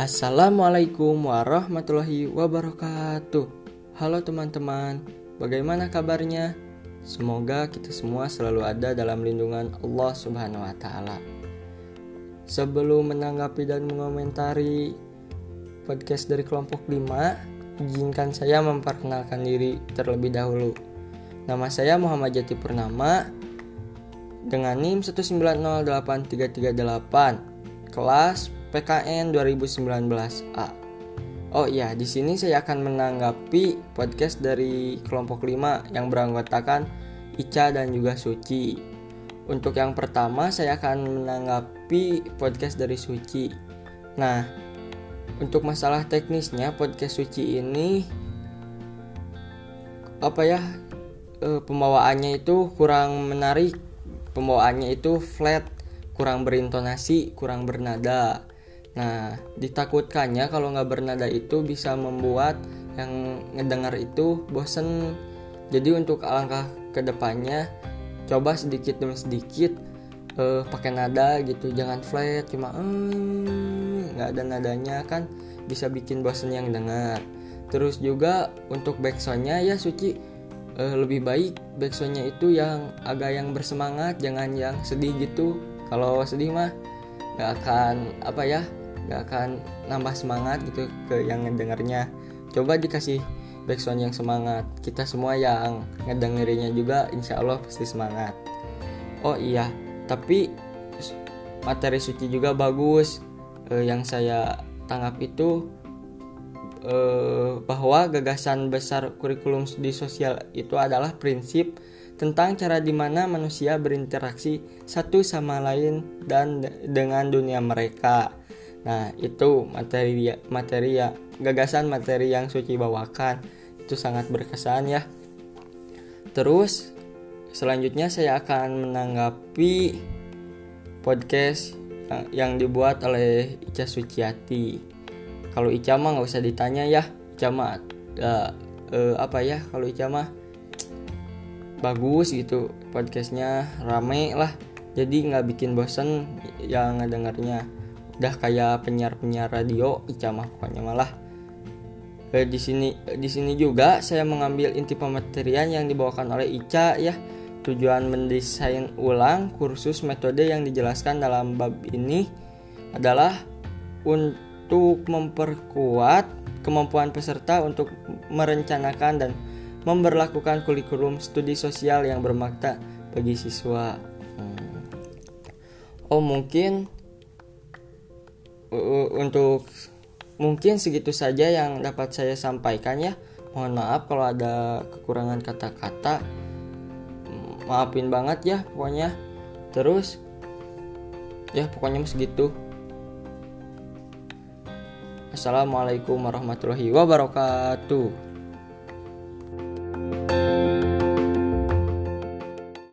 Assalamualaikum warahmatullahi wabarakatuh. Halo teman-teman, bagaimana kabarnya? Semoga kita semua selalu ada dalam lindungan Allah Subhanahu wa taala. Sebelum menanggapi dan mengomentari podcast dari kelompok 5, izinkan saya memperkenalkan diri terlebih dahulu. Nama saya Muhammad Jati Purnama dengan NIM 1908338, kelas PKN 2019A. Oh iya, di sini saya akan menanggapi podcast dari kelompok 5 yang beranggotakan Ica dan juga Suci. Untuk yang pertama saya akan menanggapi podcast dari Suci. Nah, untuk masalah teknisnya podcast Suci ini apa ya e, pembawaannya itu kurang menarik. Pembawaannya itu flat, kurang berintonasi, kurang bernada. Nah, ditakutkannya kalau nggak bernada itu bisa membuat yang ngedengar itu bosen. Jadi untuk alangkah ke depannya, coba sedikit demi sedikit uh, pakai nada gitu, jangan flat, cuma nggak uh, ada nadanya kan bisa bikin bosen yang dengar. Terus juga untuk backsoundnya ya Suci uh, lebih baik backsoundnya itu yang agak yang bersemangat, jangan yang sedih gitu. Kalau sedih mah nggak akan apa ya gak akan nambah semangat gitu ke yang ngedengarnya. Coba dikasih backsound yang semangat. Kita semua yang ngedengerinnya juga insya Allah pasti semangat. Oh iya tapi materi suci juga bagus. Eh, yang saya tangkap itu eh, bahwa gagasan besar kurikulum studi sosial itu adalah prinsip tentang cara di mana manusia berinteraksi satu sama lain dan dengan dunia mereka Nah, itu materi materi ya gagasan materi yang Suci bawakan. Itu sangat berkesan ya. Terus selanjutnya saya akan menanggapi podcast yang, yang dibuat oleh Ica Suciati. Kalau Ica mah nggak usah ditanya ya, Ica mah uh, uh, apa ya? Kalau Ica mah bagus gitu podcastnya rame lah. Jadi nggak bikin bosen yang ngedengarnya udah kayak penyiar-penyiar radio Ica mah pokoknya malah eh, di sini di sini juga saya mengambil inti pematerian yang dibawakan oleh Ica ya tujuan mendesain ulang kursus metode yang dijelaskan dalam bab ini adalah untuk memperkuat kemampuan peserta untuk merencanakan dan memperlakukan kurikulum studi sosial yang bermakna bagi siswa. Hmm. Oh mungkin untuk mungkin segitu saja yang dapat saya sampaikan ya. Mohon maaf kalau ada kekurangan kata-kata. Maafin banget ya pokoknya. Terus ya pokoknya segitu. Assalamualaikum warahmatullahi wabarakatuh.